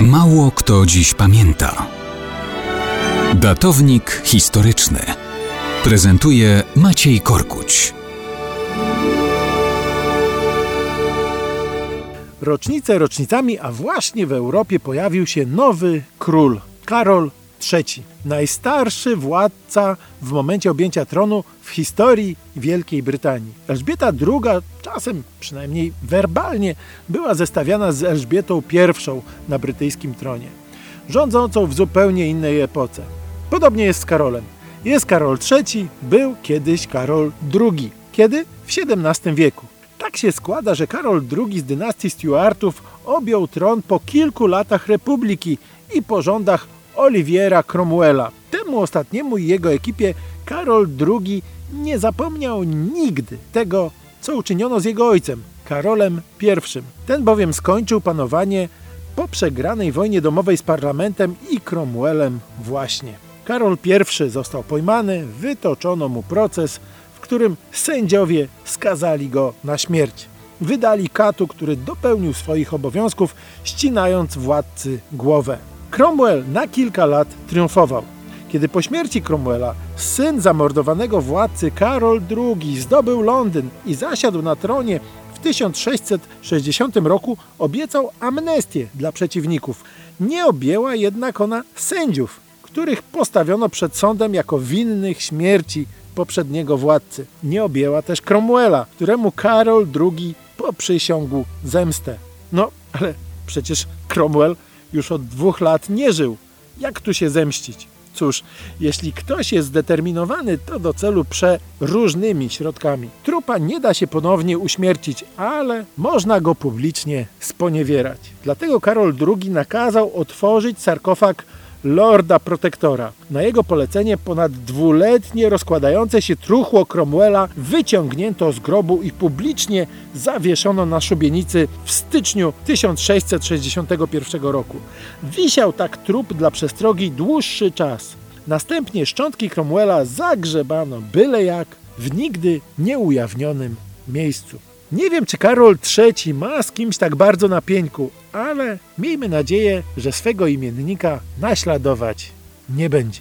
Mało kto dziś pamięta. Datownik historyczny prezentuje Maciej Korkuć. Rocznice rocznicami, a właśnie w Europie pojawił się nowy król, Karol III. Najstarszy władca w momencie objęcia tronu w historii Wielkiej Brytanii. Elżbieta II, czasem przynajmniej werbalnie, była zestawiana z Elżbietą I na brytyjskim tronie, rządzącą w zupełnie innej epoce. Podobnie jest z Karolem. Jest Karol III, był kiedyś Karol II. Kiedy? W XVII wieku. Tak się składa, że Karol II z dynastii Stuartów objął tron po kilku latach republiki i po rządach Oliviera Cromwella. Temu ostatniemu i jego ekipie Karol II nie zapomniał nigdy tego, co uczyniono z jego ojcem, Karolem I. Ten bowiem skończył panowanie po przegranej wojnie domowej z parlamentem i Cromwellem właśnie. Karol I został pojmany, wytoczono mu proces, w którym sędziowie skazali go na śmierć. Wydali katu, który dopełnił swoich obowiązków, ścinając władcy głowę. Cromwell na kilka lat triumfował. Kiedy po śmierci Cromwella syn zamordowanego władcy Karol II zdobył Londyn i zasiadł na tronie w 1660 roku, obiecał amnestię dla przeciwników. Nie objęła jednak ona sędziów, których postawiono przed sądem jako winnych śmierci poprzedniego władcy. Nie objęła też Cromwella, któremu Karol II poprzysiągł zemstę. No, ale przecież Cromwell już od dwóch lat nie żył. Jak tu się zemścić? Cóż, jeśli ktoś jest zdeterminowany, to do celu przeróżnymi środkami. Trupa nie da się ponownie uśmiercić, ale można go publicznie sponiewierać. Dlatego Karol II nakazał otworzyć sarkofag Lorda Protektora. Na jego polecenie ponad dwuletnie rozkładające się truchło Cromwella wyciągnięto z grobu i publicznie zawieszono na szubienicy w styczniu 1661 roku. Wisiał tak trup dla przestrogi dłuższy czas. Następnie szczątki Cromwella zagrzebano byle jak w nigdy nieujawnionym miejscu. Nie wiem, czy Karol III ma z kimś tak bardzo na pieńku, ale miejmy nadzieję, że swego imiennika naśladować nie będzie.